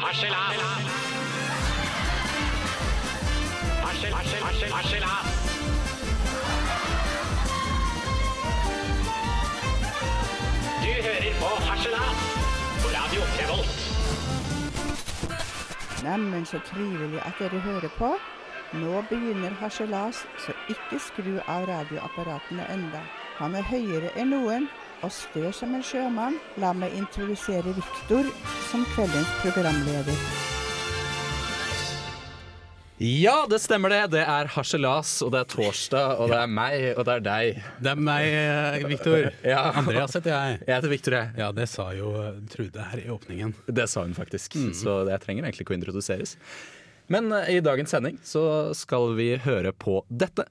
Harselas. Harsel, harsel, harsel, harselas. Du hører på Harselas på Radio Revolt. Neimen, så trivelig at dere hører på. Nå begynner harselas, så ikke skru av radioapparatene enda. Han er høyere enn noen og stø som en sjømann. La meg introdusere Viktor som kveldens programleder. Ja, det stemmer det. Det er harselas, og det er torsdag, og det er meg, og det er deg. Det er meg, eh, Viktor. Ja. Andreas heter jeg. Jeg heter Victor, jeg. Ja, det sa jo eh, Trude her i åpningen. Det sa hun faktisk, så jeg trenger egentlig ikke å introduseres. Men eh, i dagens sending så skal vi høre på dette.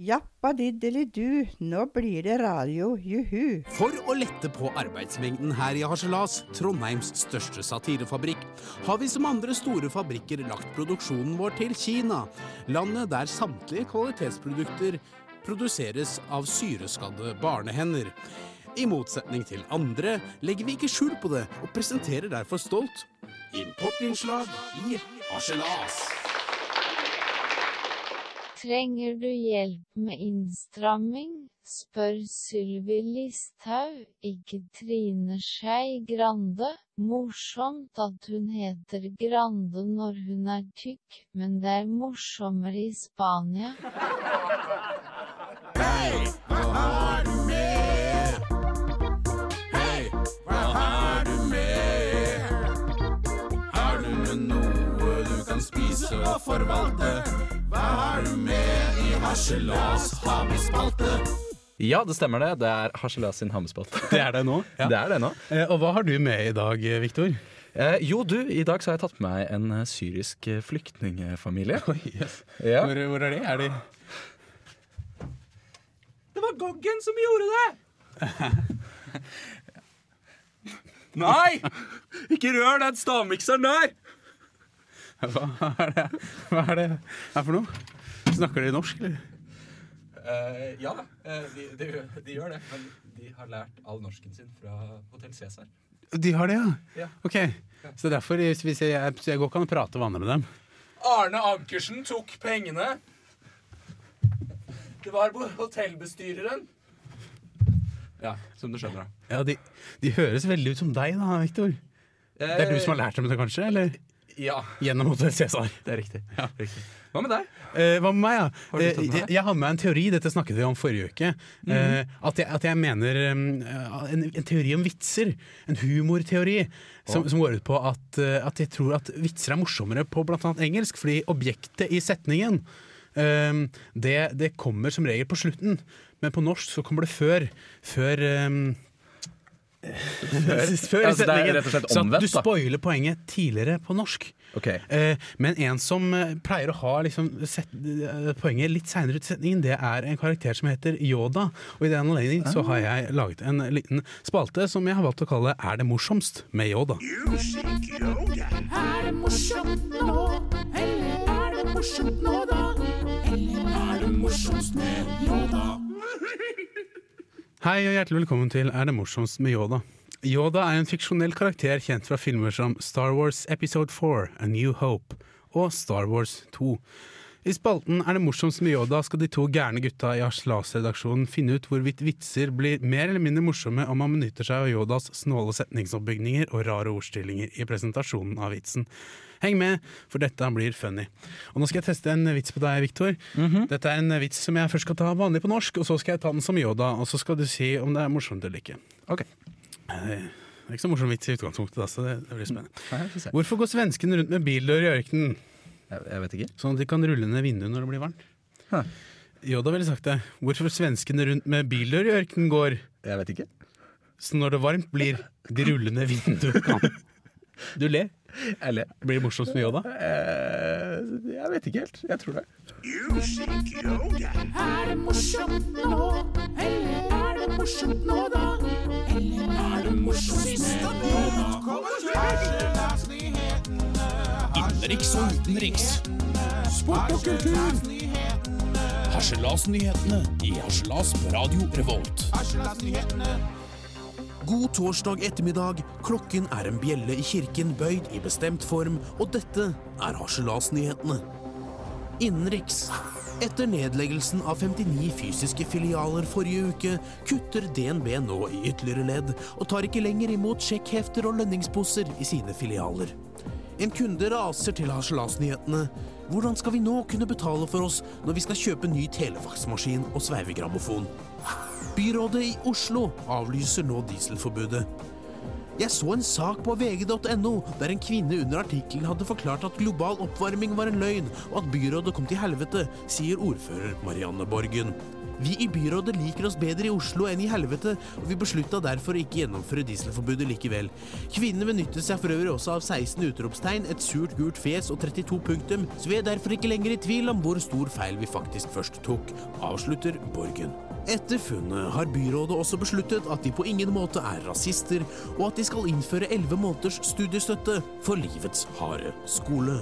Jappa nå blir det radio, juhu. For å lette på arbeidsmengden her i Harselas, Trondheims største satirefabrikk, har vi som andre store fabrikker lagt produksjonen vår til Kina, landet der samtlige kvalitetsprodukter produseres av syreskadde barnehender. I motsetning til andre legger vi ikke skjul på det, og presenterer derfor stolt importinnslag i Harselas. Trenger du hjelp med innstramming? spør Sylvi Listhaug, ikke Trine Skei Grande. Morsomt at hun heter Grande når hun er tykk, men det er morsommere i Spania. Hei, forvalte? Hva har du med i harselas hammerspalte Ja, det stemmer det. Det er harselas sin hammerspalte Det er det nå. Det er det nå. Eh, Og hva har du med i dag, eh, Viktor? Eh, jo, du, i dag så har jeg tatt med meg en syrisk syrisk Oh, yes. Ja. Hvor, hvor er de? Er de Det var Goggen som gjorde det! Nei! Ikke rør den stavmikseren der! Hva er det Hva er det her for noe? Snakker de norsk, eller? Uh, ja, eh, de, de, de gjør det. Men de har lært all norsken sin fra Hotell Cæsar. De har det, ja? Ja. Ok. Så derfor jeg, så jeg går ikke an å prate vanlig med dem? Arne Ankersen tok pengene. Det var hotellbestyreren. Ja, som du skjønner, da. Ja, de, de høres veldig ut som deg, da, Viktor. Det er du som har lært dem det, kanskje? Eller Ja, gjennom Hotell Cæsar? det er riktig. riktig. Hva med deg? Eh, hva med meg, ja? Har Eh, jeg, jeg har med en teori, dette snakket vi om forrige uke. eh, at, jeg, at jeg mener um, en, en teori om vitser. En humorteori. Som, som går ut på at, eh, at jeg tror at vitser er morsommere på bl.a. engelsk, fordi objektet i setningen um, det, det kommer som regel på slutten. Men på norsk så kommer det før. Før um, før i Altså, det er setningen. rett og slett Så at omvendt, du spoiler poenget tidligere på norsk. Okay. Eh, men en som eh, pleier å ha liksom, set, eh, poenget litt seinere ut i setningen, det er en karakter som heter Yoda. Og i den anledning så har jeg laget en liten spalte som jeg har valgt å kalle Er det morsomst med Yoda. Er det morsomt nå, eller er det morsomt nå da? Eller er det morsomst med Yoda? Hei og hjertelig velkommen til Er det morsomst med Yoda. Yoda er en fiksjonell karakter kjent fra filmer som Star Wars Episode 4, A New Hope og Star Wars 2. I spalten Er det morsomst med Yoda skal de to gærne gutta i Aslas-redaksjonen finne ut hvorvidt vitser blir mer eller mindre morsomme om man benytter seg av Yodas snåle setningsoppbygninger og rare ordstillinger i presentasjonen av vitsen. Heng med, for dette blir funny. Og nå skal jeg teste en vits på deg, Viktor. Dette er en vits som jeg først skal ta vanlig på norsk, og så skal jeg ta den som Yoda, og så skal du si om det er morsomt eller ikke. Ok. Eh, Det er ikke så morsom vits i utgangspunktet, da, så det, det blir spennende. Hvorfor går svenskene rundt med bildør i ørkenen? Jeg, jeg vet ikke. Sånn at de kan rulle ned vinduet når det blir varmt? Hæ. Yoda ville sagt det. Hvorfor svenskene rundt med biler i ørkenen går, Jeg vet ikke. så når det varmt blir de rullende vinduene vinduet ler. Du ler. Eller Blir det morsomst med Yoda? eh, Jeg vet ikke helt. Jeg tror det. Er det morsomt nå, eller er det morsomt nå da? Eller er det morsomt med Yoda? Innenriks og utenriks. Sport og kultur. Harselasnyhetene i Harselas på Radio Revolt. God torsdag ettermiddag. Klokken er en bjelle i kirken bøyd i bestemt form, og dette er Harselasnyhetene. Innenriks. Etter nedleggelsen av 59 fysiske filialer forrige uke, kutter DNB nå i ytterligere ledd, og tar ikke lenger imot sjekkhefter og lønningsposer i sine filialer. En kunde raser til Harselasnyhetene. Hvordan skal vi nå kunne betale for oss når vi skal kjøpe ny telefaksmaskin og sveivegrammofon? Byrådet i Oslo avlyser nå dieselforbudet. Jeg så en sak på vg.no der en kvinne under artikkelen hadde forklart at global oppvarming var en løgn, og at byrådet kom til helvete, sier ordfører Marianne Borgen. Vi i byrådet liker oss bedre i Oslo enn i helvete, og vi beslutta derfor å ikke gjennomføre dieselforbudet likevel. Kvinnene benyttet seg for øvrig også av 16 utropstegn, et surt gult fjes og 32 punktum, så vi er derfor ikke lenger i tvil om hvor stor feil vi faktisk først tok, avslutter Borgen. Etter funnet har byrådet også besluttet at de på ingen måte er rasister, og at de skal innføre 11 måneders studiestøtte for livets harde skole.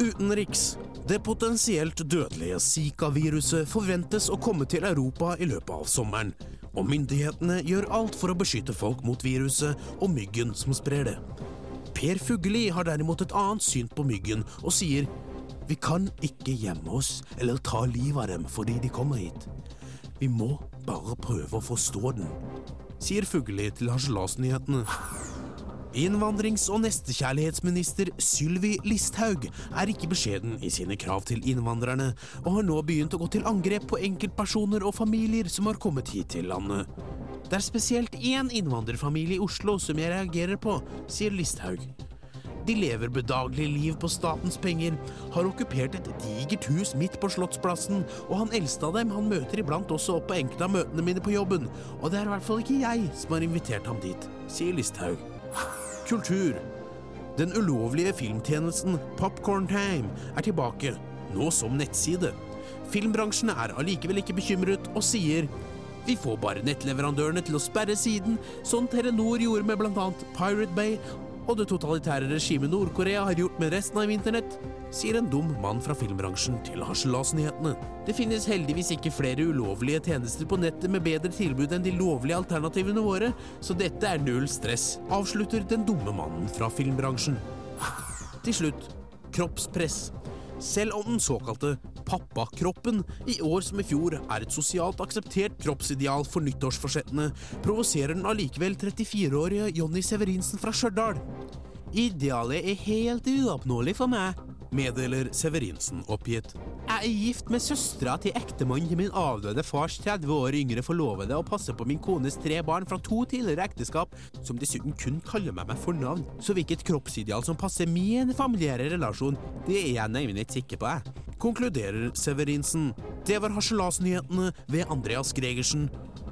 Utenriks. Det potensielt dødelige Zika-viruset forventes å komme til Europa i løpet av sommeren, og myndighetene gjør alt for å beskytte folk mot viruset og myggen som sprer det. Per Fugelli har derimot et annet syn på myggen, og sier vi kan ikke gjemme oss eller ta livet av dem fordi de kommer hit. Vi må bare prøve å forstå den, sier Fugelli til Harselasnyhetene. Innvandrings- og nestekjærlighetsminister Sylvi Listhaug er ikke beskjeden i sine krav til innvandrerne, og har nå begynt å gå til angrep på enkeltpersoner og familier som har kommet hit til landet. Det er spesielt én innvandrerfamilie i Oslo som jeg reagerer på, sier Listhaug. De lever bedagelig liv på statens penger, har okkupert et digert hus midt på Slottsplassen, og han eldste av dem han møter iblant også opp på enkelte av møtene mine på jobben, og det er i hvert fall ikke jeg som har invitert ham dit, sier Listhaug. Kultur. Den ulovlige filmtjenesten Popcorn Time er tilbake, nå som nettside. Filmbransjen er allikevel ikke bekymret og sier vi får bare nettleverandørene til å sperre siden, sånn Telenor gjorde med annet Pirate Bay, og det totalitære regimet Nord-Korea har gjort med resten av internett, sier en dum mann fra filmbransjen til Harselasnyhetene. Det finnes heldigvis ikke flere ulovlige tjenester på nettet med bedre tilbud enn de lovlige alternativene våre, så dette er null stress, avslutter den dumme mannen fra filmbransjen. Til slutt kroppspress. Selv om den såkalte pappakroppen i år som i fjor er et sosialt akseptert kroppsideal for nyttårsforsettene, provoserer den allikevel 34-årige Jonny Severinsen fra Stjørdal. Idealet er helt uoppnåelig for meg, meddeler Severinsen oppgitt. Jeg er gift med søstera til ektemannen til min avdøde fars 30 år yngre forlovede og passer på min kones tre barn fra to tidligere ekteskap, som dessuten kun kaller meg med fornavn. Så hvilket kroppsideal som passer min familiære relasjon, det er jeg nemlig ikke sikker på, jeg. Konkluderer Severinsen. Det var harselasnyhetene ved Andreas Gregersen.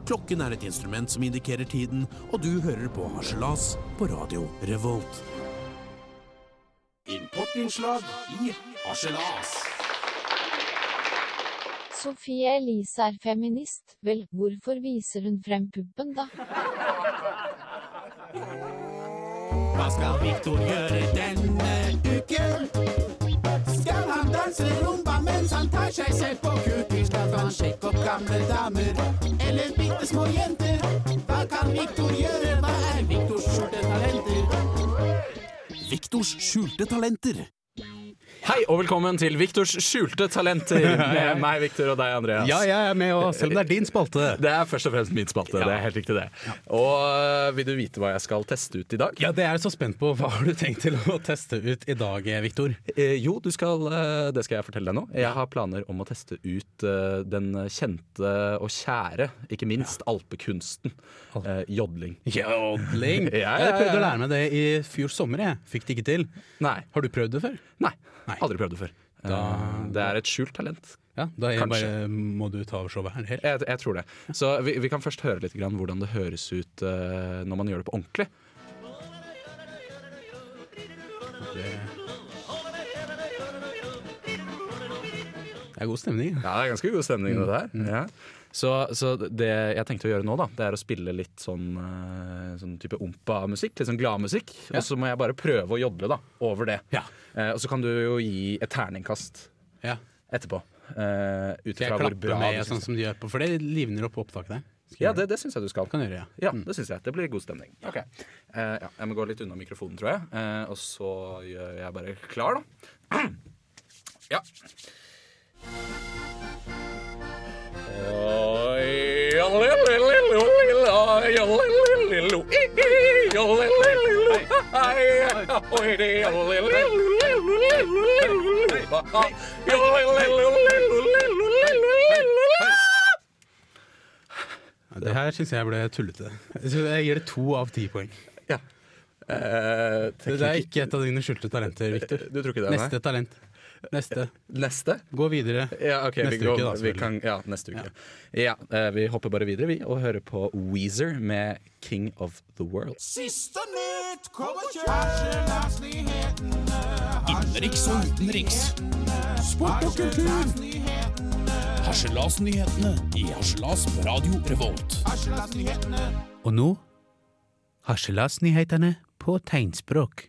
Klokken er et instrument som indikerer tiden, og du hører på Harselas på Radio Revolt. Importinnslag i Harselas. Sofie Elise er feminist. Vel, hvorfor viser hun frem puppen, da? Hva skal Viktor gjøre denne uken? Skal han danse rumba mens han tar seg selv på kuken? Skal han sjekke opp gamle damer eller bitte små jenter? Hva kan Viktor gjøre? Hva er Viktors skjulte talenter? Viktors skjulte talenter. Hei og velkommen til Viktors skjulte talenter med meg, Viktor, og deg, Andreas. Ja, jeg er med òg, selv om det er din spalte. Det er først og fremst min spalte. Det er helt riktig, det. Og øh, vil du vite hva jeg skal teste ut i dag? Ja, det er jeg så spent på. Hva har du tenkt til å teste ut i dag, Viktor? Eh, jo, du skal, eh, det skal jeg fortelle deg nå. Jeg har planer om å teste ut eh, den kjente og kjære, ikke minst, alpekunsten. Eh, jodling. Jodling? Ja, ja, Jeg prøvde å lære meg det i fjor sommer, jeg. Fikk det ikke til. Nei. Har du prøvd det før? Nei. Nei. Aldri prøvd det før. Da- Eh, det er et skjult talent. Ja, da bare, må du ta over showet her helt. Jeg, jeg tror det. Så vi, vi kan først høre litt grann hvordan det høres ut uh, når man gjør det på ordentlig. Det er god stemning. Ja, det er ganske god stemning, det der. Ja. Så, så det jeg tenkte å gjøre nå, da, det er å spille litt sånn, eh, sånn type ompa-musikk. Litt sånn gladmusikk. Ja. Og så må jeg bare prøve å jodle da, over det. Ja. Eh, og så kan du jo gi et terningkast Ja. etterpå. eh, ut ifra hvor bra med sånn som de gjør på For det livner opp opptaket der. Ja, det, det syns jeg du skal. Kan gjøre, ja. Ja, Mm. det syns jeg. Det blir god stemning. Okay. Eh, ja, jeg må gå litt unna mikrofonen, tror jeg. Eh, og så gjør jeg bare klar, da. ja. Det her syns jeg ble tullete. Jeg Jeg gir det to av ti poeng. Ja. Eh, Det er ikke et av dine skjulte talenter, Victor. Du tror ikke det? Neste talent. Neste. Neste? Gå videre. Ja, okay, Neste vi går, uke da, vi kan, ja, neste uke. Ja, eh, Vi hopper bare videre vi og hører på Weezer med 'King of the World'. Siste nytt kommer Harselasnyhetene. Innenriks og utenriks. Sport og kultur. Harselasnyhetene i Harselas på Radio Revolt. Og nå Harselasnyhetene på tegnspråk.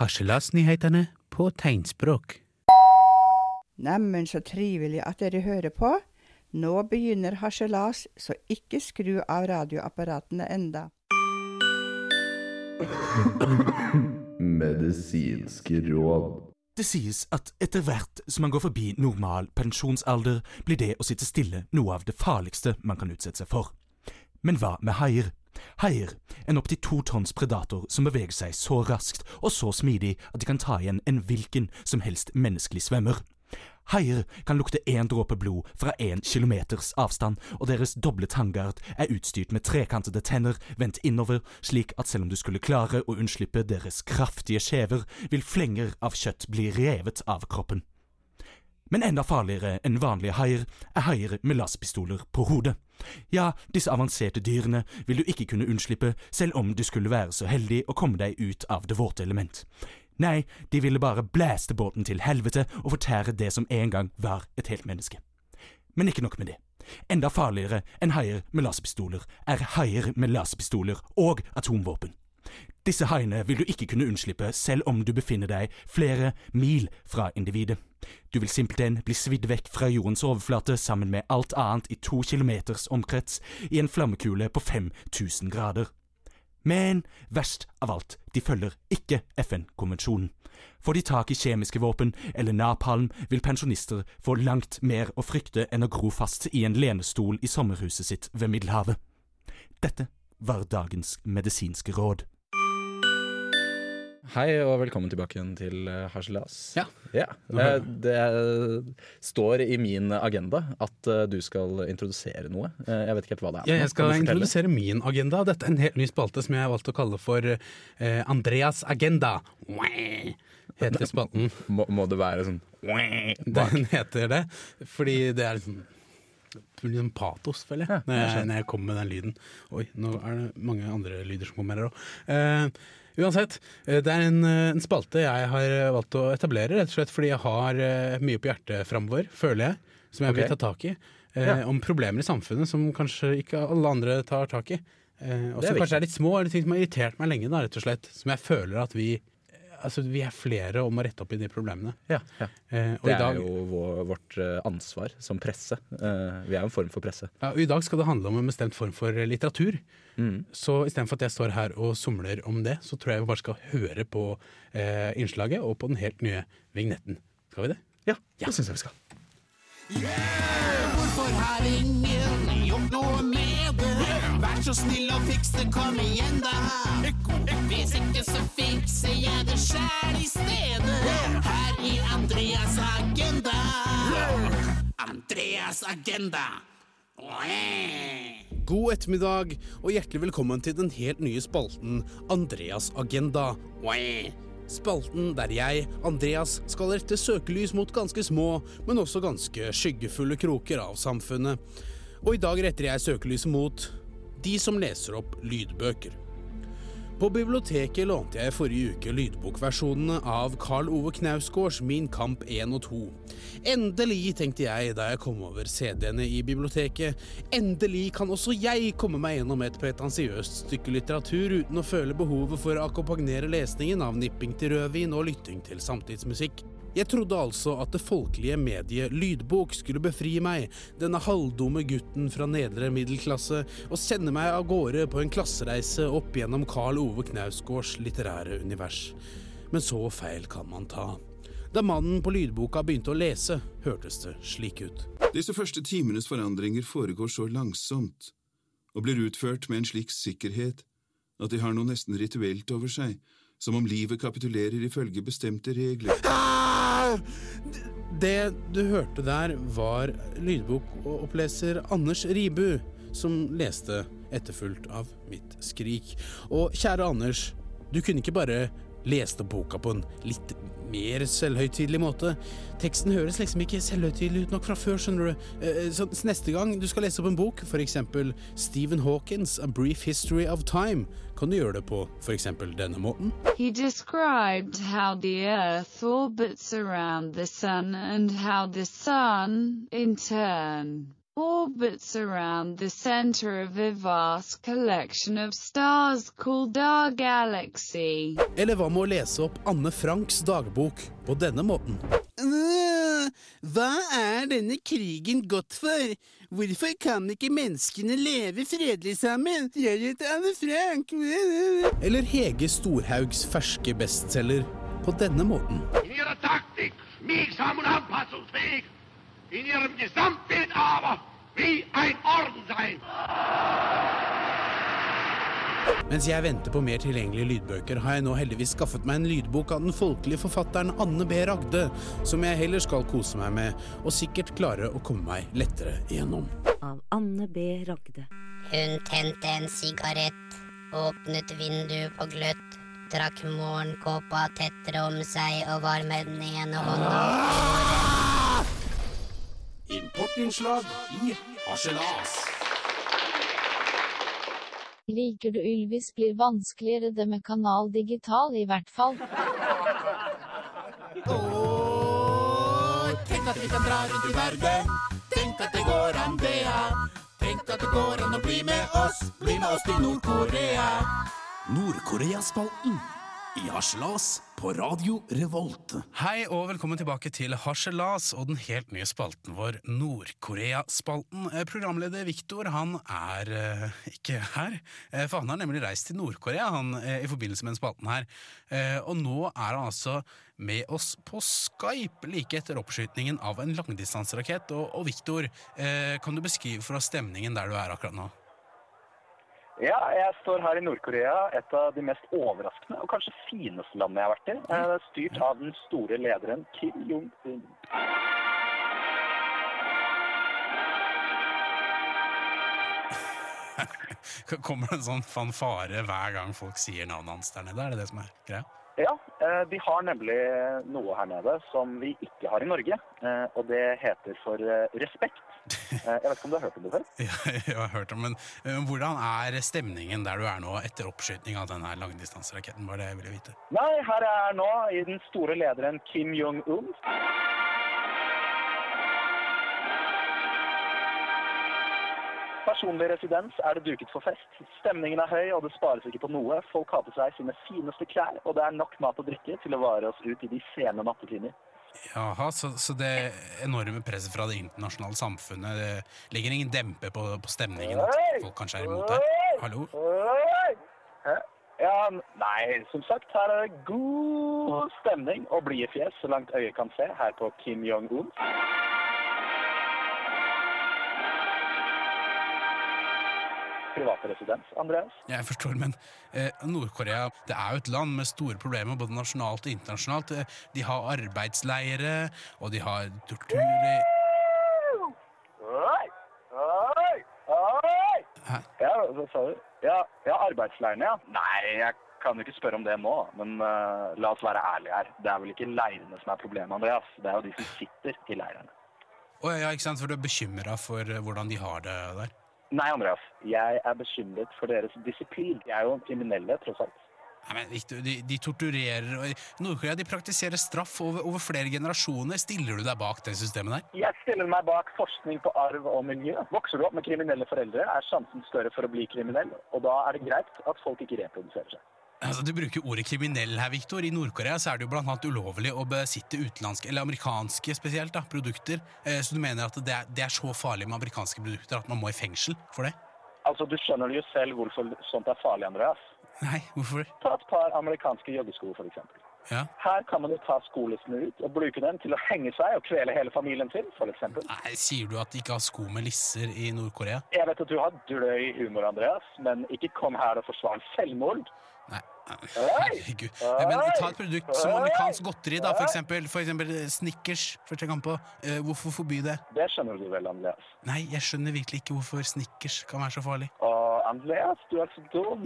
Harselasnyhetene på tegnspråk. Neimen, så trivelig at dere hører på. Nå begynner harselas, så ikke skru av radioapparatene enda. Medisinske råd. Det sies at etter hvert som man går forbi normal pensjonsalder, blir det å sitte stille noe av det farligste man kan utsette seg for. Men hva med haier? Haier, en opptil to tonns predator som beveger seg så raskt og så smidig at de kan ta igjen en hvilken som helst menneskelig svømmer. Haier kan lukte én dråpe blod fra én kilometers avstand, og deres doble tanngard er utstyrt med trekantede tenner vendt innover, slik at selv om du skulle klare å unnslippe deres kraftige skjever, vil flenger av kjøtt bli revet av kroppen. Men enda farligere enn vanlige haier er haier med laserpistoler på hodet. Ja, disse avanserte dyrene vil du ikke kunne unnslippe selv om du skulle være så heldig å komme deg ut av det våte element. Nei, de ville bare blæste båten til helvete og fortære det som en gang var et helt menneske. Men ikke nok med det. Enda farligere enn haier med laserpistoler er haier med laserpistoler og atomvåpen. Disse haiene vil du ikke kunne unnslippe selv om du befinner deg flere mil fra individet. Du vil simpelthen bli svidd vekk fra jordens overflate sammen med alt annet i to kilometers omkrets i en flammekule på 5000 grader. Men verst av alt, de følger ikke FN-konvensjonen. Får de tak i kjemiske våpen eller napalm, vil pensjonister få langt mer å frykte enn å gro fast i en lenestol i sommerhuset sitt ved Middelhavet. Dette var dagens medisinske råd. Hei og velkommen tilbake igjen til uh, Harselas. Ja. ja. det står i min agenda at eh, du skal introdusere noe. Eh, jeg vet ikke helt hva det er. Ja, jeg skal introdusere min agenda. Dette er en helt ny spalte som jeg har valgt å kalle for eh, Andreas agenda. Heter spalten. Må, må det være sånn Den heter det fordi det er liksom sånn patos, føler jeg, når jeg, når jeg kommer med den lyden. Oi, nå er det mange andre lyder som kommer her òg. Uansett, eh, det er en, eh, en spalte jeg har valgt å etablere, rett og slett fordi jeg har eh, mye på hjertet framover, føler jeg, som jeg vil ta tak i. eh, Ja. Om problemer i samfunnet som kanskje ikke alle andre tar tak i. Eh, og som kanskje er litt små, eller ting som har irritert meg lenge, da, rett og slett. Som jeg føler at vi altså, vi er flere om å rette opp i de problemene. Ja, ja. Eh, og Det i dag, er jo vår, vårt eh, ansvar som presse. Eh, vi er jo en form for presse. ja, og I dag skal det handle om en bestemt form for litteratur. Mm. Så istedenfor at jeg står her og somler om det, så tror jeg vi bare skal høre på eh, innslaget og på den helt nye vignetten. Skal vi det? Ja, det syns jeg vi skal. Hvorfor har ingen gjort noe med? Vær så snill og fiks det, kom igjen da. Hvis ikke så fikser jeg det sjæl i stedet. Her i Andreas Agenda. Andreas Agenda. God ettermiddag, og hjertelig velkommen til den helt nye spalten Andreas Agenda. Spalten der jeg, Andreas, skal rette søkelys mot ganske små, men også ganske skyggefulle kroker av samfunnet. Og i dag retter jeg søkelyset mot de som leser opp lydbøker. På biblioteket lånte jeg forrige uke lydbokversjonene av Karl Ove Knausgårds Min kamp 1 og 2. Endelig, tenkte jeg da jeg kom over CD-ene i biblioteket, endelig kan også jeg komme meg gjennom et pretensiøst stykke litteratur uten å føle behovet for å akkompagnere lesningen av nipping til rødvin og lytting til samtidsmusikk. Jeg trodde altså at det folkelige mediet lydbok skulle befri meg, denne halvdumme gutten fra nedre middelklasse, og sende meg av gårde på en klassereise opp gjennom Karl Ove Knausgårds litterære univers. Men så feil kan man ta. Da mannen på lydboka begynte å lese, hørtes det slik ut. Disse første timenes forandringer foregår så langsomt, og blir utført med en slik sikkerhet at de har noe nesten rituelt over seg, som om livet kapitulerer ifølge bestemte regler. Det du hørte der, var lydbokoppleser Anders Ribu, som leste etterfulgt av mitt skrik. Og kjære Anders, du kunne ikke bare leste boka på en litt mer selvhøytidelig måte. Teksten høres liksom ikke selvhøytidelig ut nok fra før, skjønner du. Eh, Så så neste gang du skal lese opp en bok, eksempel Stephen Hawkins' A Brief History of Time, kan du gjøre det på eksempel denne måten. He described how the Earth orbits around the Sun and how the Sun, in turn, orbits around the center of a vast collection of stars called our galaxy. Eller hva med å lese opp Anne Franks dagbok på denne måten? Hva er denne krigen godt for? Hvorfor kan ikke menneskene leve fredelig sammen? Jeg heter Anne Frank. Eller Hege Storhaugs ferske bestselger på denne måten. In ihrer Taktik schmiegsam und anpassungsfähig, in ihrem Gesamtbild aber wie ein Orden sein. Mens jeg venter på mer tilgjengelige lydbøker, har jeg nå heldigvis skaffet meg en lydbok av den folkelige forfatteren Anne B. Ragde, som jeg heller skal kose meg med, og sikkert klare å komme meg lettere igjennom. Av Anne B. Ragde. Hun tente en sigarett, åpnet vinduet på gløtt, trakk morgenkåpa tettere om seg og var med den ene hånda Importinnslag i harselas. Liker du Ylvis blir vanskeligere det med Kanal Digital i hvert fall. Åh, tenk at vi kan dra rundt i verden. Tenk at det går an, det, ja. Tenk at det går an å bli med oss. Bli med oss til Nord-Korea. Nord-Korea-spalten i Harselas på Radio Revolt. Hei og velkommen tilbake til Harselas og den helt nye spalten vår, Nord-Korea-spalten. Eh, Programleder Viktor han er eh, ikke her, eh, for han har nemlig reist til Nord-Korea eh, i forbindelse med den spalten her. Eh, og nå er han altså med oss på Skype like etter oppskytingen av en langdistanserakett. Og, og Viktor, eh, kan du beskrive for oss stemningen der du er akkurat nå? Ja, jeg står her i Nord-Korea, et av de mest overraskende og kanskje fineste landene jeg har vært i. Er styrt av den store lederen Kim Jong-un. Kommer det en sånn fanfare hver gang folk sier navnet hans der nede? Er det det som er greia? Ja, eh, de har nemlig noe her nede som vi ikke har i Norge, eh, og det heter for eh, respekt. Eh, Jeg vet ikke om du har hørt om det før? Ja, jeg har hørt om, men eh, Hvordan er stemningen der du er nå etter oppskyting av denne langdistanseraketten? Var det jeg ville vite. Nei, her er jeg nå i den store lederen Kim Jong-un. personlig residens er det duket for fest. Stemningen er høy, og det spares ikke på noe. Folk har på seg sine fineste klær, og det er nok mat og drikke til å vare oss ut i de sene nattetimer. Jaha, så, så det enorme presset fra det internasjonale samfunnet det legger ingen dempe på, på stemningen? At folk kanskje er imot deg? Hallo? Ja, nei, som sagt, her er det god stemning og blide fjes så langt øyet kan se her på Kim Jong-un. Private residens, Andreas. Jeg forstår, men eh, Nord-Korea det er jo et land med store problemer både nasjonalt og internasjonalt. Eh, De har arbeidsleire, og de har tortur Oi! Ja, hva sa du? Ja, ja arbeidsleirene, ja. Nei, jeg kan jo ikke spørre om det nå, men uh, la oss være ærlige her. Det er vel ikke leirene som er problemet, Andreas. Det er jo de som sitter i leirene. Å ja, ikke sant, for du er bekymra for eh, hvordan de har det der? Nei, Andreas. Jeg er bekymret for deres disiplin. De er jo kriminelle, tross alt. Nei, men de, de torturerer Nord-Korea de praktiserer straff over, over flere generasjoner. Stiller du deg bak det systemet der? Jeg stiller meg bak forskning på arv og miljø. Vokser du opp med kriminelle foreldre, er sjansen større for å bli kriminell, og da er det greit at folk ikke reproduserer seg. Altså, Du bruker ordet kriminell her, Victor. I Nord-Korea så er det jo blant annet ulovlig å besitte utenlandske, eller amerikanske spesielt, da, produkter. Eh, så du mener at det er, det er så farlig med amerikanske produkter at man må i fengsel for det? Altså, Du skjønner jo selv hvorfor sånt er farlig, Andreas. Nei, hvorfor? Ta et par amerikanske joggesko, eksempel. Ja. Her kan man jo ta skolissene ut og bruke dem til å henge seg og kvele hele familien sin, eksempel. Nei, Sier du at de ikke har sko med lisser i Nord-Korea? Jeg vet at du har drøy humor, Andreas, men ikke kom her og forsvar selvmord. Herregud. Men ta et produkt som amerikansk godteri, da, for eksempel, for eksempel Snickers. Første gang på. hvorfor forby det? Det skjønner du vel, Andreas. Nei, jeg skjønner virkelig ikke hvorfor Snickers kan være så farlig. Og Andreas, du er så dum.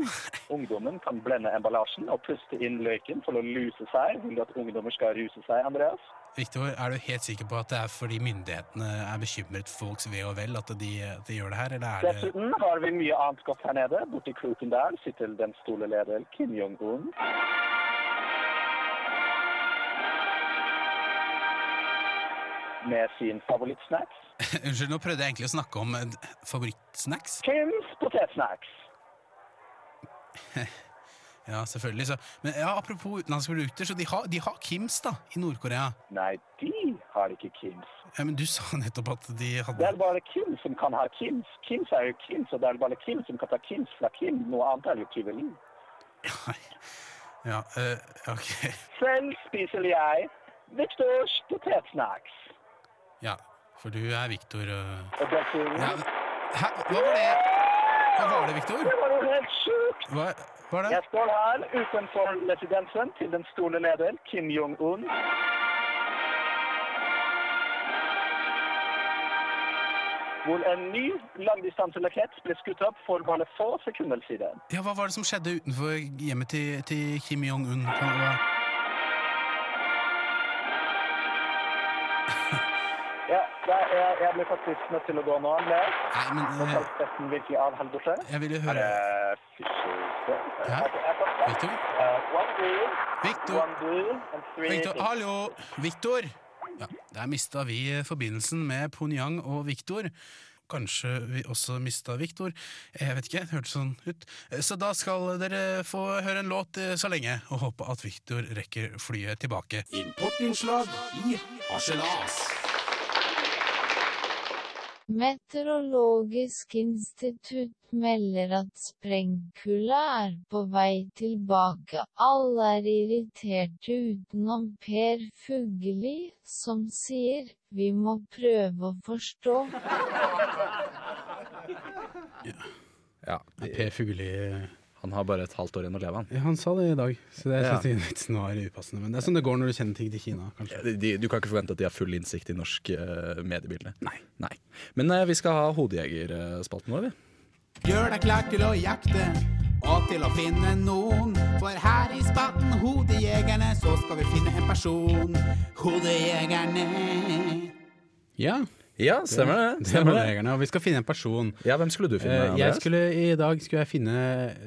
Ungdommen kan blende emballasjen og puste inn løken for å luse seg. Vil du at ungdommer skal ruse seg, Andreas? Victor, er du helt sikker på at det er fordi myndighetene er bekymret for folks ve og vel at de, at de gjør det her, eller er det Dessuten har vi mye annet godt her nede. Borti kroken der sitter den store leder Kim Jong-un. Med sin favorittsnacks. Unnskyld, nå prøvde jeg egentlig å snakke om eh, favorittsnacks. Kims potetsnacks. Ja, selvfølgelig. Så. Men ja, apropos utenlandske produkter, så de har, de har Kims da, i Nord-Korea. Nei, de har ikke Kims. Ja, men du sa nettopp at de hadde Det er bare Kim som kan ha Kims. Kims er jo Kims, og det er bare Kim som kan ta Kims fra Kim. Noe annet er jo tyveri. Ja, øh, ok. Selv spiser jeg Victors potetsnacks. Ja, for du er Og dessuten ja, Hæ? Hva var det? Hva var det, Victor? Det var jo helt sjukt! Hva var det? Jeg står her utenfor residensen til den store leder Kim Jong-un. Hvor en ny langdistanserakett ble skutt opp for bare få sekunder siden. Ja, Hva var det som skjedde utenfor hjemmet til, til Kim Jong-un? Jeg, blir faktisk nødt til å gå nå. Nei, men Nå eh, festen virkelig av her. Jeg ville Er høre det? Hæ? Victor? Beer, Victor? Victor, hallo! Victor! Ja, Der mista vi forbindelsen med Ponyang og Victor. Kanskje vi også mista Victor. Jeg vet ikke, det hørtes sånn ut. Så da skal dere få høre en låt eh, så lenge, og håpe at Victor rekker flyet tilbake. Importinnslag i harselas. Meteorologisk institutt melder at sprengkulda er på vei tilbake. Alle er irriterte utenom Per Fugelli, som sier 'vi må prøve å forstå'. Ja, Per Fugelli Han har bare et halvt år igjen å leve, han. Ja, han sa det i dag, så det Ja. synes jeg vitsen var upassende. Men det er sånn det går når du kjenner ting til Kina, kanskje. De, de, du kan ikke forvente at de har full innsikt i norsk uh, mediebilde. Nei. Men uh, vi skal ha Hodejegerspalten vår, vi. Gjør deg klar til å jakte og til å finne noen. For her i spatten Hodejegerne så skal vi finne en person. Hodejegerne. Ja. Ja, stemmer det. Er Stemmer det. det. og vi skal finne en person. Ja, Hvem skulle du finne? Uh, jeg skulle, I dag skulle jeg finne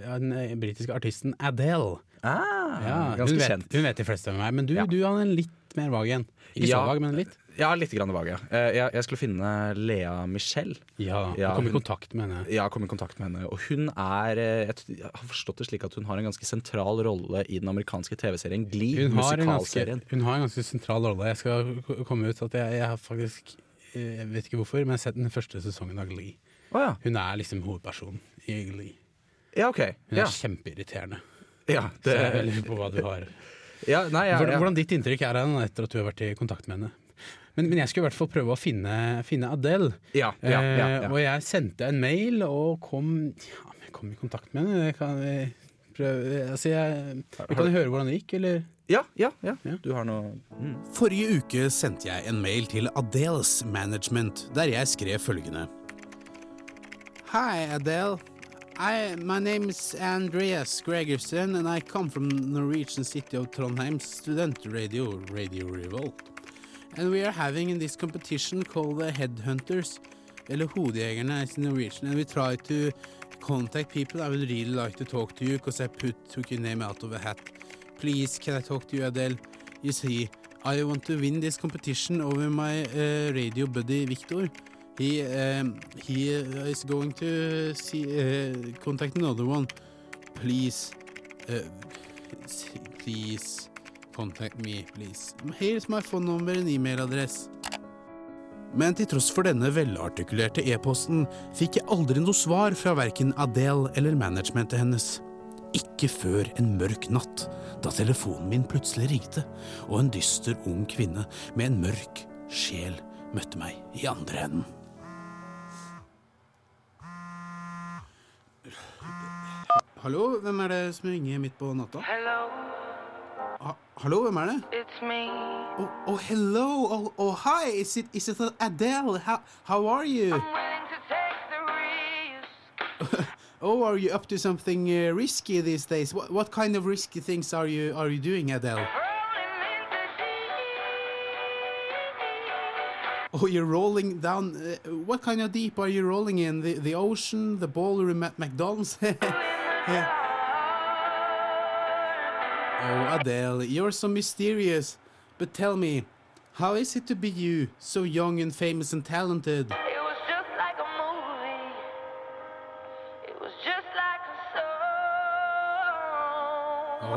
den eh, britiske artisten Adele. Ah, ja, ganske hun, vet, kjent. hun vet de fleste hvem meg, men du, du har en litt mer vag en. Ikke Ja. så vag, men litt. Ja, litt grann vag, ja. Eh, Jeg, jeg skulle finne Lea Michelle. Ja, ja kom i kontakt med henne. Ja, kom i kontakt med henne. Og hun er Jeg jeg har forstått det slik at hun har en ganske sentral rolle i den amerikanske TV-serien Glee. Hun har, en ganske, musikalserien. hun har en ganske sentral rolle. Jeg skal komme ut at jeg, jeg har faktisk Jeg vet ikke hvorfor, men jeg har sett den første sesongen av Glee. Oh, ja. Hun er liksom hovedpersonen i Glee. Ja, ok. Hun er Ja. kjempeirriterende. Ja, Så det- jeg lurer på hva du har. Ja, nei, ja, hvordan, hvordan ditt inntrykk er av henne etter at du har vært i kontakt med henne? Men, men jeg skulle i hvert fall prøve å finne, finne Adele. Ja, ja, ja. Eh, og jeg sendte en mail og kom, ja, kom i kontakt med henne. Kan, vi prøve, altså jeg, vi kan høre hvordan det gikk, eller? Ja, ja, ja. Du har noe mm. Forrige uke sendte jeg en mail til Adeles Management, der jeg skrev følgende. Hi, Adele. I, my name is Andreas Gregersen, and I come from Norwegian city of Trondheim's student radio, Radio Revolt. And we are having in this competition called the Headhunters, eller Hodejegerne is in Norwegian, and we try to contact people. I would really like to talk to you, because I put, took your name out of a hat. Please, can I talk to you, Adele? You see, I want to win this competition over my uh, radio buddy Victor. He um, he is going to see uh, contact another one. Please, uh, please contact me, please. Here's my phone number and email address. Men til tross for denne velartikulerte e-posten fikk jeg aldri noe svar fra verken Adele eller managementet hennes. Ikke før en mørk natt, da telefonen min plutselig ringte, og en dyster ung kvinne med en mørk sjel møtte meg i andre enden. Hallo, hvem er det som ringer midt på natta? Hello, Ha hallo, hvem er det? it's me. Oh, oh hello. Oh, oh, hi. Is it, is it Adele? How, how are you? I'm Oh, are you up to something uh, risky these days? What, what kind of risky things are you are you doing, Adele? Oh, you're rolling down. Uh, what kind of deep are you rolling in? The the ocean, the ballroom at McDonald's? Yeah. Oh, Adele, you're so mysterious. But tell me, how is it to be you, so young and famous and talented?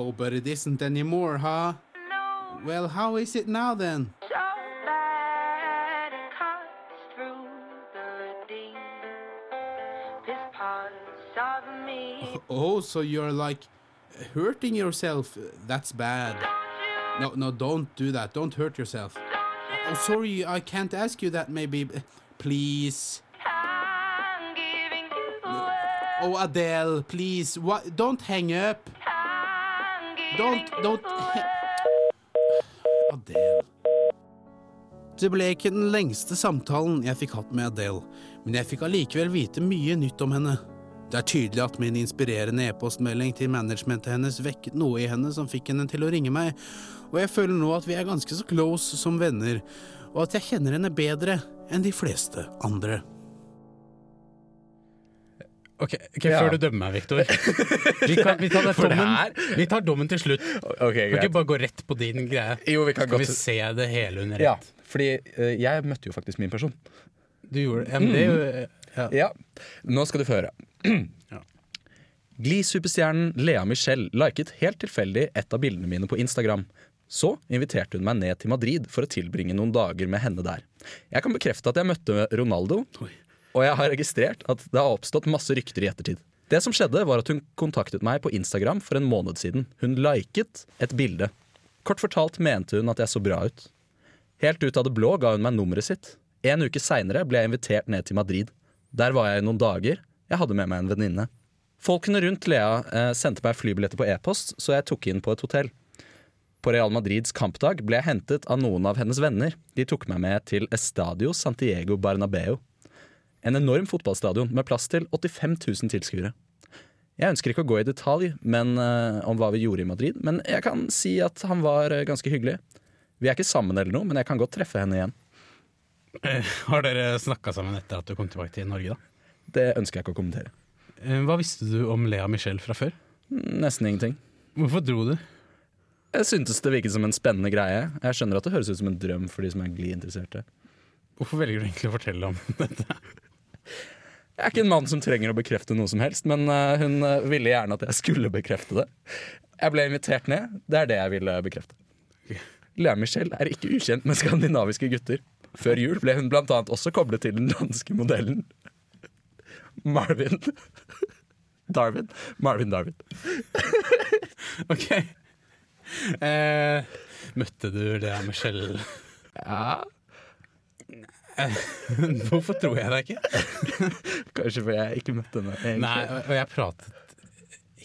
Oh, but it isn't anymore, huh? No, Well, how is it now then? so bad it cuts through the deep. Parts of me. Oh, oh, so you're like hurting yourself. That's bad. No, no, don't do that. Don't hurt yourself. Oh, sorry, I can't ask you that maybe. Please. I'm. Oh, Adele, please. What? Don't hang up. Don't, don't. Adele. Det ble ikke den lengste samtalen jeg fikk hatt med Adele, men jeg fikk allikevel vite mye nytt om henne. Det er tydelig at min inspirerende e-postmelding til managementet hennes vekket noe i henne som fikk henne til å ringe meg, og jeg føler nå at vi er ganske så close som venner, og at jeg kjenner henne bedre enn de fleste andre. Ok, ok, Ja. Før du dømmer meg, Viktor. Vi, vi, vi tar dommen til slutt. Okay, kan ikke bare gå rett på din greie. Jo, vi kan Skal vi se det hele under Ja, fordi uh, jeg møtte jo faktisk min person. Du gjorde det? Ja, men det jo ja. Ja. Nå skal du få høre. Glee-superstjernen Lea Michelle liket helt tilfeldig et av bildene mine på Instagram. Så inviterte hun meg ned til Madrid for å tilbringe noen dager med henne der. Jeg kan bekrefte at jeg møtte Ronaldo, og jeg har registrert at det har oppstått masse rykter i ettertid. Det som skjedde var at Hun kontaktet meg på Instagram for en måned siden. Hun liket et bilde. Kort fortalt mente hun at jeg så bra ut. Helt ut av det blå ga hun meg nummeret sitt. En uke seinere ble jeg invitert ned til Madrid. Der var jeg i noen dager. Jeg hadde med meg en venninne. Folkene rundt Lea eh, sendte meg flybilletter på e-post, så jeg tok inn på et hotell. På Real Madrids kampdag ble jeg hentet av noen av hennes venner. De tok meg med til Estadio Santiago Bernabeu. En enorm fotballstadion med plass til 85 000 tilskuere. Jeg ønsker ikke å gå i detalj men, uh, om hva vi gjorde i Madrid, men jeg kan si at han var uh, ganske hyggelig. Vi er ikke sammen eller noe, men jeg kan godt treffe henne igjen. Eh, Har dere snakka sammen etter at du kom tilbake til Norge, da? Det ønsker jeg ikke å kommentere. Hva visste du om Lea Michelle fra før? Nesten ingenting. Hvorfor dro du? Jeg syntes det virket som en spennende greie. Jeg skjønner at det høres ut som en drøm for de som er glidinteresserte. Hvorfor velger du egentlig å fortelle om dette? Jeg er ikke en mann som trenger å bekrefte noe som helst, men eh, hun eh, ville gjerne at jeg skulle bekrefte det. Jeg ble invitert ned. Det er det jeg ville bekrefte. Lea Michelle er ikke ukjent med skandinaviske gutter. Før jul ble hun annet også koblet til den danske modellen Marvin Darwin. Marvin Darwin. Ok. Eh, møtte du Lea Michelle? Ja. Hvorfor tror jeg deg ikke? Kanskje fordi jeg ikke møtte henne. egentlig. Nei, og jeg pratet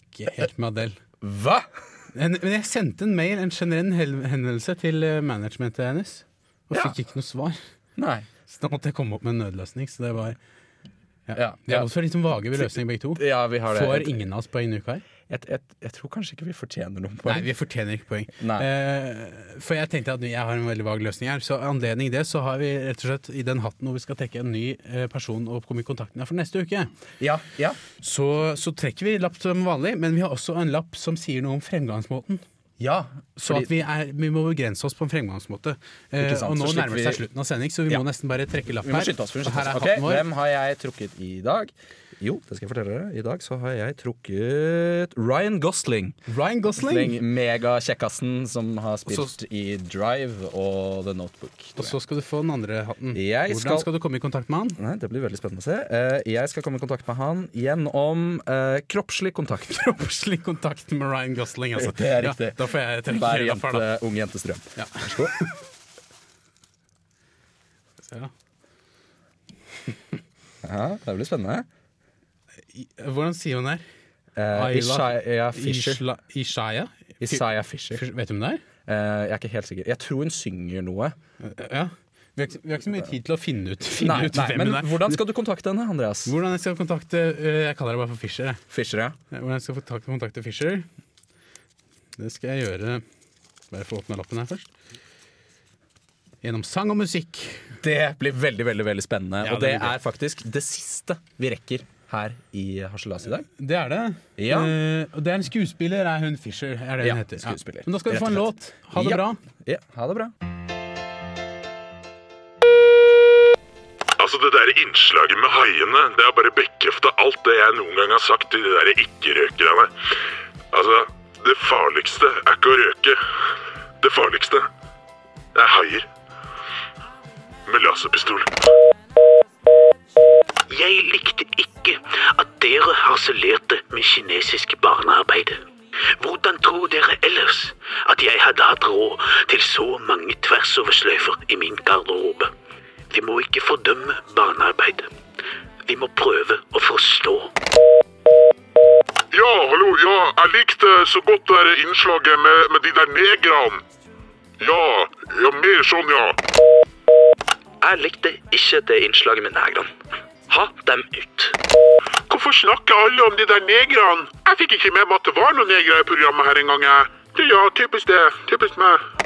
ikke helt med Adele. Hva?! Men men jeg sendte en mail, en generell hel- henvendelse til eh, managementet hennes, og Ja. fikk ikke noe svar. Nei. Så da måtte jeg komme opp med en nødløsning. Så det var ja. Ja, Vi er også litt sånn vage ved løsning, begge to. Ja, vi har det. Får ingen av oss poeng en uka her? Jeg, jeg, jeg tror kanskje ikke vi fortjener noen Nei, vi fortjener ikke poeng. Eh, for jeg tenkte at jeg har en veldig vag løsning her. Så anledning det, så har vi rett og slett i den hatten hvor vi skal trekke en ny eh, person og komme i kontakt med for neste uke. Ja, ja. Så, så trekker vi lapp som vanlig, men vi har også en lapp som sier noe om fremgangsmåten. Ja, Så fordi- at vi, er, vi må begrense oss på en fremgangsmåte. Eh, og nå nærmer det seg vi- slutten av sending, så vi Ja. må nesten bare trekke lapp her. oss. Og her oss. er Ok, hatten vår. Hvem har jeg trukket i dag? Jo, det skal jeg fortelle dere. I dag så har jeg trukket Ryan Gosling. Ryan Gosling? Megakjekkasen som har spilt i Drive og The Notebook. Og så skal du få den andre hatten. Jeg Hvordan skal- skal du komme i kontakt med han? Nei, Det blir veldig spennende å se. Eh, Jeg skal komme i kontakt med han gjennom uh, kroppslig kontakt. Kroppslig kontakt med Ryan Gosling, altså. Det er riktig. Ja, da får jeg trekke Hver her, da. jente, ung jentestrøm. Ja. Vær så god. Ja, det blir spennende. Hvordan sier hun det? Uh, Ayla- Ishaya Fisher. Ishaya? Isaiah Fisher. Vet du hvem det er? Eh, jeg er ikke helt sikker. Jeg tror hun synger noe. Ja. Vi har, ikke, vi har ikke så mye tid til å finne ut, finne Nei, ut nei, hvem men hun er. hvordan skal du kontakte henne, Andreas? Hvordan jeg skal kontakte Jeg kaller det bare for Fisher. jeg. Fisher, ja. Hvordan jeg skal kontakte, Fisher Det skal jeg gjøre Bare få åpne lappen her først. Gjennom sang og musikk. Det blir veldig veldig, veldig spennende. Ja, og det det er faktisk det siste vi rekker her i Harselas i dag. Det er det. Ja. Uh, og det er en skuespiller, er hun Fisher. Er det Ja, hun heter. skuespiller. Men da skal vi få en låt. Ha det Ja. bra. Ja, ha det bra. Altså, det der innslaget med haiene, det har bare bekrefta alt det jeg noen gang har sagt til de der ikke-røkerne. Altså, det farligste er ikke å røke. Det farligste er haier. Med laserpistol. Jeg likte ikke at dere harselerte med kinesisk barnearbeid. Hvordan tror dere ellers at jeg hadde hatt råd til så mange tversoversløyfer i min garderobe? Vi må ikke fordømme barnearbeid. Vi må prøve å forstå. Ja, hallo, ja, jeg likte så godt det der innslaget med, med de der negrene. Ja, ja, mer sånn, ja. Jeg likte ikke det innslaget med negrene. Ha dem ut. Hvorfor snakker alle om de der negrene? Jeg fikk ikke med meg at det var noen negre i programmet her engang. Ja, typisk det. Typisk meg.